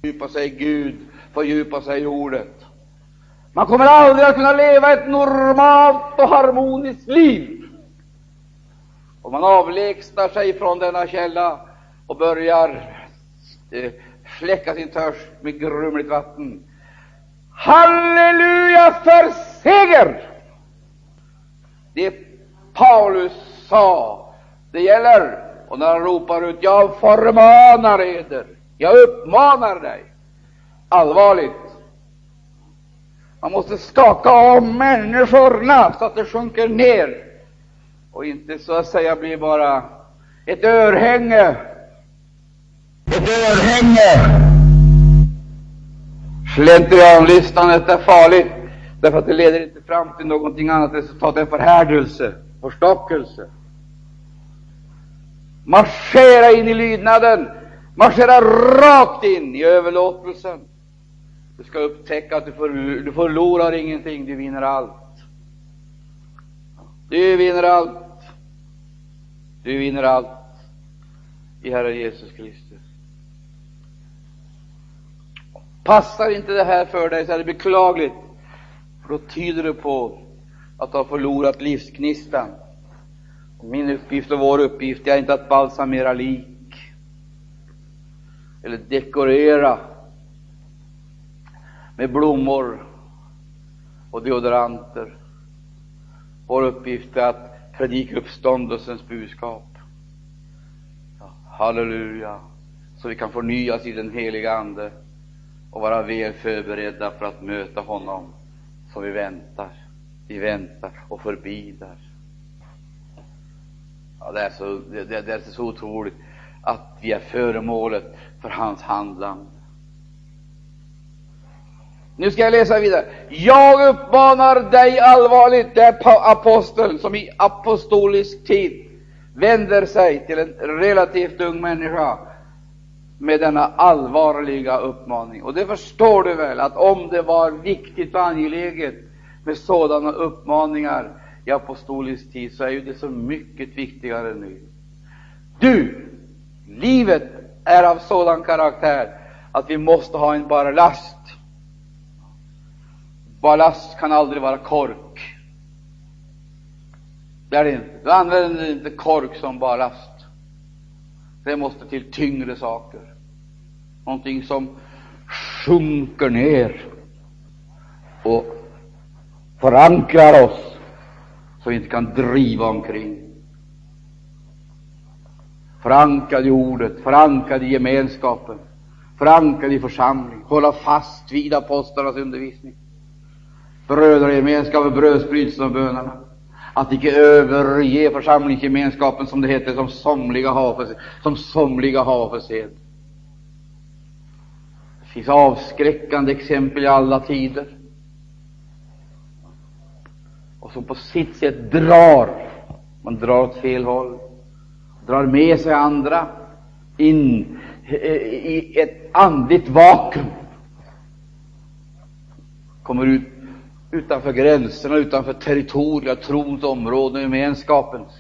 Fördjupa sig i Gud, fördjupa sig i ordet. Man kommer aldrig att kunna leva ett normalt och harmoniskt liv om man avlägsnar sig från denna källa och börjar eh, släcka sin törst med grumligt vatten. Halleluja för seger! Det Paulus sa, det gäller. Och när han ropar ut ”Jag förmanar eder, jag uppmanar dig” allvarligt. Man måste skaka om människorna så att det sjunker ner och inte så att säga blir bara ett örhänge. Ett örhänge! Slentrianlyssnandet är farligt, därför att det leder inte fram till någonting annat resultat än förhärdelse, förstockelse. Marschera in i lydnaden, marschera rakt in i överlåtelsen. Du ska upptäcka att du, för, du förlorar ingenting, du vinner allt. Du vinner allt. Du vinner allt i Herren Jesus Kristus. Passar inte det här för dig så är det beklagligt, för då tyder det på att du har förlorat livsknistan. Min uppgift och vår uppgift är inte att balsamera lik eller dekorera med blommor och deodoranter. Vår uppgift är att predika uppståndelsens budskap. Halleluja! Så vi kan förnyas i den heliga Ande och vara väl förberedda för att möta honom som vi väntar. Vi väntar och förbidar. Ja, det, är så, det, det är så otroligt att vi är föremålet för hans handlande. Nu ska jag läsa vidare. Jag uppmanar dig allvarligt, det är aposteln som i apostolisk tid vänder sig till en relativt ung människa med denna allvarliga uppmaning. Och det förstår du väl, att om det var viktigt och angeläget med sådana uppmaningar i apostolisk tid, så är ju det så mycket viktigare nu. Du, livet är av sådan karaktär att vi måste ha en ballast. Ballast kan aldrig vara kork. Det är det inte. Du använder inte kork som ballast. Det måste till tyngre saker. Någonting som sjunker ner och förankrar oss så vi inte kan driva omkring. Förankrad i ordet, förankrad i gemenskapen, förankrad i församling, hålla fast vid apostlarnas undervisning. Brödragemenskapen, brödsbrytelsen och bönerna. Att icke överge församlingsgemenskapen, som det heter, som somliga har för, som somliga har för sed. Det finns avskräckande exempel i alla tider och som på sitt sätt drar, man drar åt fel håll, drar med sig andra in eh, i ett andligt vakuum, kommer ut utanför gränserna, utanför territoriet, trons områden, gemenskapens.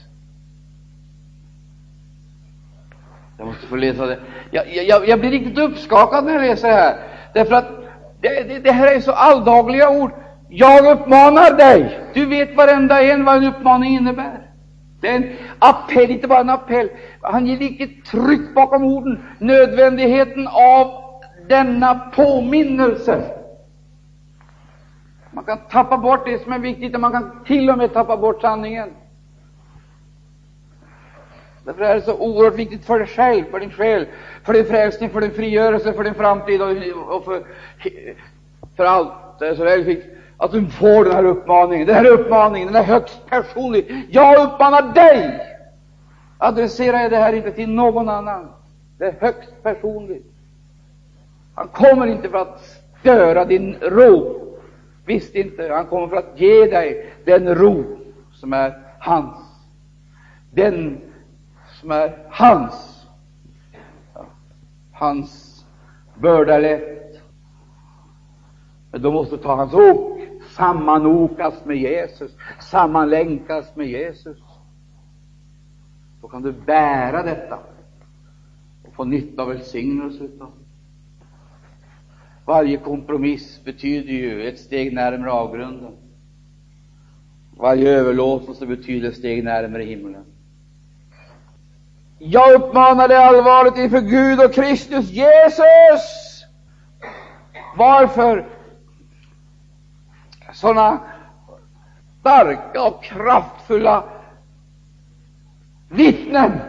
Jag måste få läsa det. Jag, jag, jag blir riktigt uppskakad när jag läser det här, därför att det, det, det här är så alldagliga ord. Jag uppmanar dig. Du vet varenda en vad en uppmaning innebär. Det är en appell, inte bara en appell. Han ger vilket tryck bakom orden. Nödvändigheten av denna påminnelse. Man kan tappa bort det som är viktigt, och man kan till och med tappa bort sanningen. Därför är det så oerhört viktigt för dig själv, för din själ, för din frälsning, för din frigörelse, för din framtid och för, för allt. Det är så väldigt viktigt att du får den här uppmaningen. Den här uppmaningen den är högst personlig. Jag uppmanar dig! Adresserar jag det här inte till någon annan. Det är högst personligt. Han kommer inte för att störa din ro. Visst inte. Han kommer för att ge dig den ro som är hans. Den som är hans. Hans börda är lätt. Men då måste du ta hans ok sammanokas med Jesus, sammanlänkas med Jesus. Då kan du bära detta och få nytta och välsignelse av varje kompromiss betyder ju ett steg närmare avgrunden. Varje överlåtelse betyder ett steg närmare himlen. Jag uppmanar dig allvarligt inför Gud och Kristus Jesus. Varför? sådana starka och kraftfulla vittnen.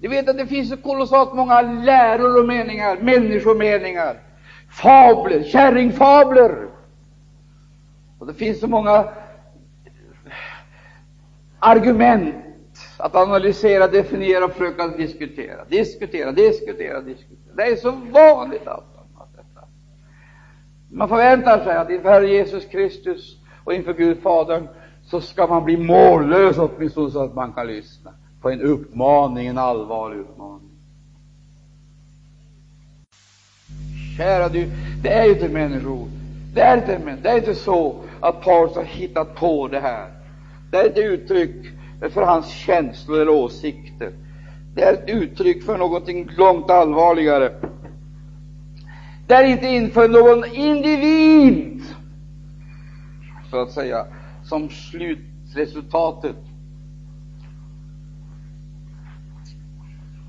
Ni vet att det finns så kolossalt många läror och meningar, människomeningar, fabler, kärringfabler. Och det finns så många eh, argument att analysera, definiera och försöka diskutera. Diskutera, diskutera, diskutera. Det är så vanligt allt. Man förväntar sig att inför Herre Jesus Kristus och inför Gud Fadern så ska man bli mållös åtminstone så att man kan lyssna på en uppmaning, en allvarlig uppmaning. Kära du, det är ju inte människor. Det är inte, det är inte så att Paulus har hittat på det här. Det är ett uttryck för hans känslor eller åsikter. Det är ett uttryck för någonting långt allvarligare. Det är inte inför någon individ, så att säga, som slutresultatet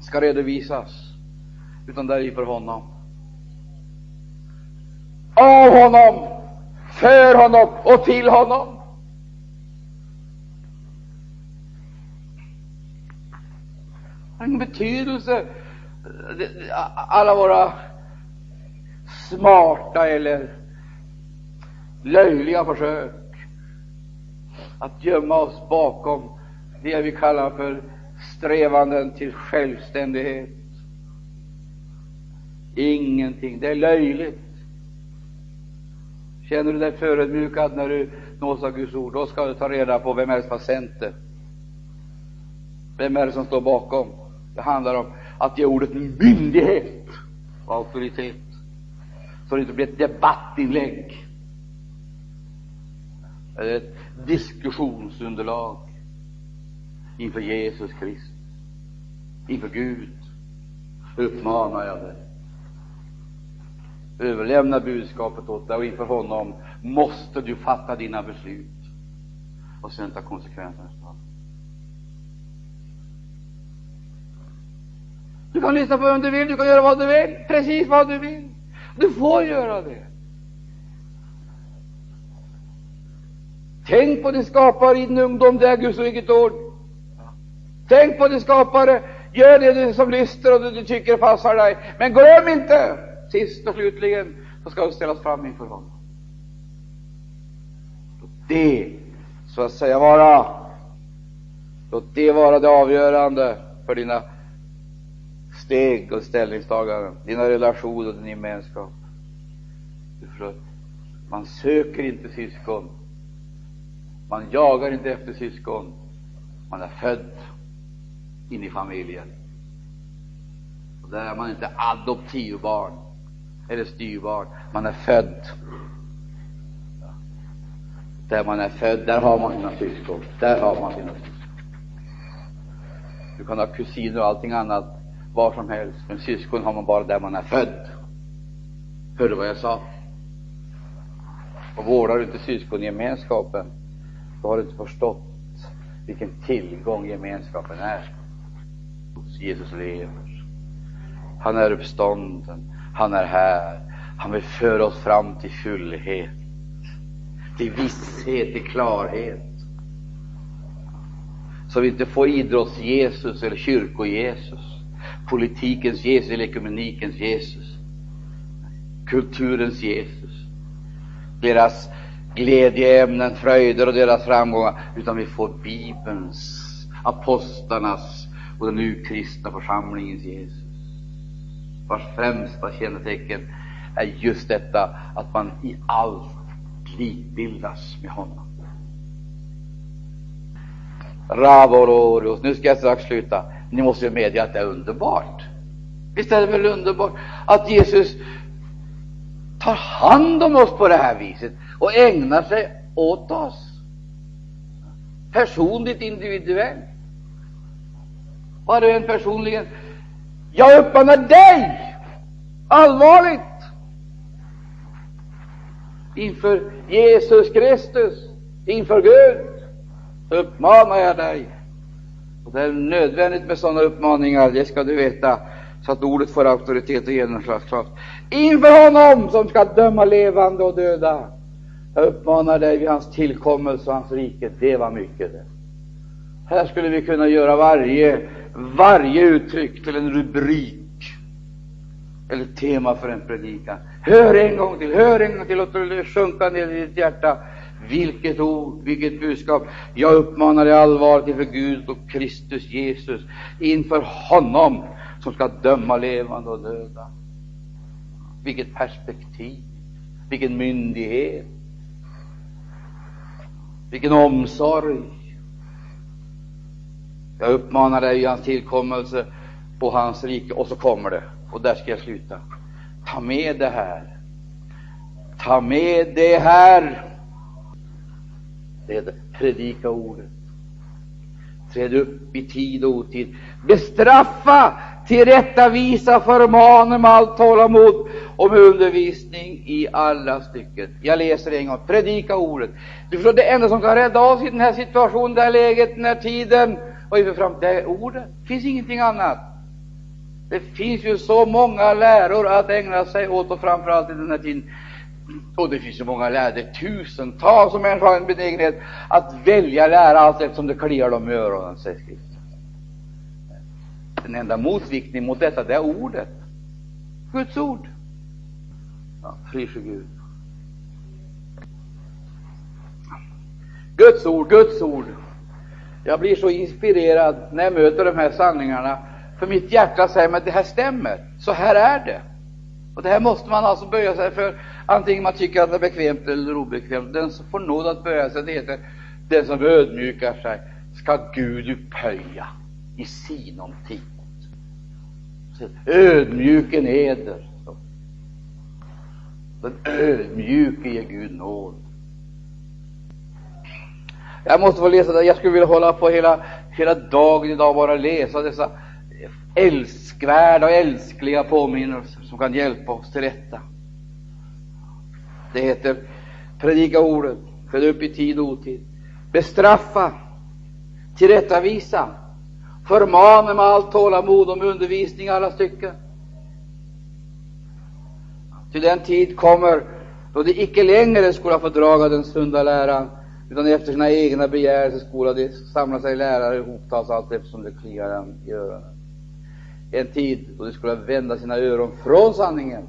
ska redovisas, utan det är inför honom. Av honom, för honom och till honom. Det har ingen betydelse, eh, alla våra smarta eller löjliga försök att gömma oss bakom det vi kallar för strävanden till självständighet. Ingenting. Det är löjligt. Känner du dig förödmjukad när du nås av Guds ord, då ska du ta reda på vem är det som har sänt det. Vem är det som står bakom? Det handlar om att ge ordet myndighet och auktoritet så det inte blir ett debattinlägg eller ett diskussionsunderlag inför Jesus Kristus inför Gud uppmanar jag dig. Överlämna budskapet åt dig och inför honom måste du fatta dina beslut och sen ta konsekvenserna. Du kan lyssna på vem du vill, du kan göra vad du vill, precis vad du vill. Du får göra det. Tänk på din skapare i din ungdom, det är Guds eget ord. Tänk på din skapare, gör det som lyster och du tycker passar dig. Men glöm inte, sist och slutligen, så ska du ställas fram inför honom. Låt det, så att säga, vara, låt det vara det avgörande för dina steg och ställningstaganden, dina relationer och din gemenskap. Man söker inte syskon, man jagar inte efter syskon, man är född in i familjen. Och där är man inte adoptivbarn eller styrbarn, man är född. Där man är född, där har man sina syskon. Där har man sina syskon. Du kan ha kusiner och allting annat var som helst, men syskon har man bara där man är född. Hörde vad jag sa? Och vårdar du inte syskongemenskapen, då har du inte förstått vilken tillgång gemenskapen är. Jesus lever. Han är uppstånden. Han är här. Han vill föra oss fram till fullhet, till visshet, till klarhet. Så vi inte får idrotts-Jesus eller kyrko-Jesus politikens Jesus eller ekumenikens Jesus, kulturens Jesus, deras glädjeämnen, fröjder och deras framgångar, utan vi får Bibelns, apostlarnas och den nu kristna församlingens Jesus, vars främsta kännetecken är just detta att man i allt likbildas med honom. Ravororios. Nu ska jag strax sluta. Ni måste ju medge att det är underbart. Visst är det väl underbart att Jesus tar hand om oss på det här viset och ägnar sig åt oss. Personligt, individuellt. Var och en personligen. Jag uppmanar dig allvarligt inför Jesus Kristus, inför Gud, uppmanar jag dig och det är nödvändigt med sådana uppmaningar, det ska du veta, så att ordet får auktoritet och genomslagskraft. Inför honom som ska döma levande och döda. Jag uppmanar dig vid hans tillkommelse och hans rike. Det var mycket det. Här skulle vi kunna göra varje, varje uttryck till en rubrik eller tema för en predikan. Hör en gång till, hör en gång till, låt det sjunka ner i ditt hjärta. Vilket ord, vilket budskap! Jag uppmanar dig allvarligt inför Gud och Kristus Jesus, inför honom som ska döma levande och döda. Vilket perspektiv, vilken myndighet, vilken omsorg. Jag uppmanar dig i hans tillkommelse på hans rike, och så kommer det, och där ska jag sluta. Ta med det här. Ta med det här det predika ordet. Träd upp i tid och otid. Bestraffa, tillrättavisa, förmana med allt tålamod och med undervisning i alla stycken. Jag läser en gång. Predika ordet. Du förstår, det enda som kan rädda oss i den här situationen, det här läget, den här tiden vad är det för fram? det är ordet. Det finns ingenting annat. Det finns ju så många läror att ägna sig åt, och framförallt i den här tiden. Och det finns så många lärare, tusentals som människor har en benägenhet att välja lära allt eftersom det kliar dem i öronen, säger skriften. Den enda motviktningen mot detta, det är ordet. Guds ord. Ja, pris Gud. Guds ord, Guds ord. Jag blir så inspirerad när jag möter de här sanningarna, för mitt hjärta säger mig det här stämmer, så här är det. Och det här måste man alltså böja sig för, antingen man tycker att det är bekvämt eller obekvämt. Den som får nåd att böja sig, det heter den som ödmjukar sig, ska Gud upphöja i sinom tid. Ödmjuken eder. Den ödmjuke ger Gud nåd. Jag måste få läsa det. Jag skulle vilja hålla på hela, hela dagen idag bara läsa dessa älskvärda och älskliga påminnelser som kan hjälpa oss till rätta. Det heter predika ordet, föd upp i tid och otid, bestraffa, tillrättavisa, förmana med allt tålamod och med undervisning i alla stycken. Till den tid kommer då de icke längre skola fördraga den sunda läran, utan efter sina egna begärelser skola de samla sig lärare ihoptas allt eftersom det kliar dem i öronen. En tid då de skulle vända sina öron från sanningen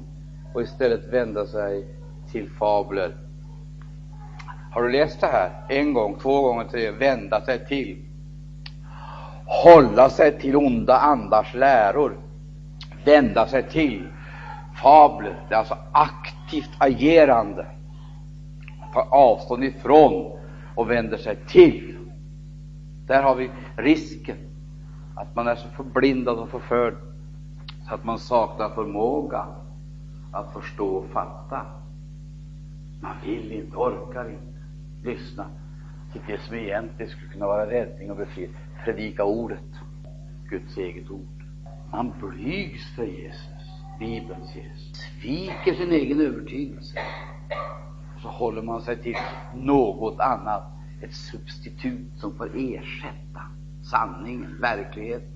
och istället vända sig till fabler. Har du läst det här? En gång, två gånger, tre. Vända sig till. Hålla sig till onda andars läror. Vända sig till fabler. Det är alltså aktivt agerande. Ta avstånd ifrån och vänder sig till. Där har vi risken att man är så förblindad och förförd så att man saknar förmåga att förstå och fatta. Man vill inte, orkar inte lyssna till det som egentligen skulle kunna vara räddning och befrielse. Predika ordet, Guds eget ord. Man blygs för Jesus, Bibelns Jesus, sviker sin egen övertygelse. Så håller man sig till något annat, ett substitut som får ersätta sanningen, verkligheten.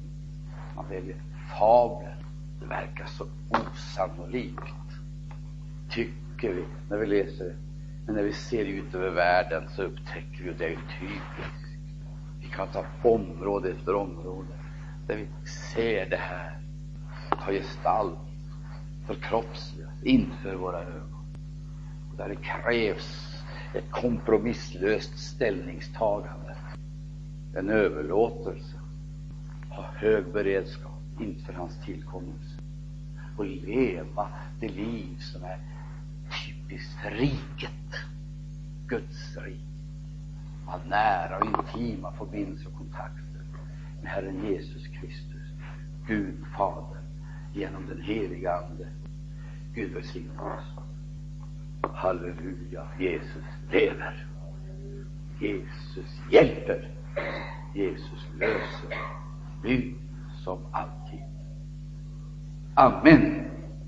Man väljer fabler. Det verkar så osannolikt, tycker vi, när vi läser det. Men när vi ser ut över världen så upptäcker vi att det är typiskt. Vi kan ta område efter område där vi ser det här ta gestalt, förkroppsligas inför våra ögon. Där det krävs ett kompromisslöst ställningstagande, en överlåtelse, ha hög beredskap inför hans tillkommelse och leva det liv som är typiskt för riket, Guds rike. Ha nära och intima förbindelser och kontakter med Herren Jesus Kristus, Gud Fader, genom den heliga Ande. Gud välsigne oss. Halleluja, Jesus lever. Jesus hjälper. Jesus löser. Nu som alltid. Amen.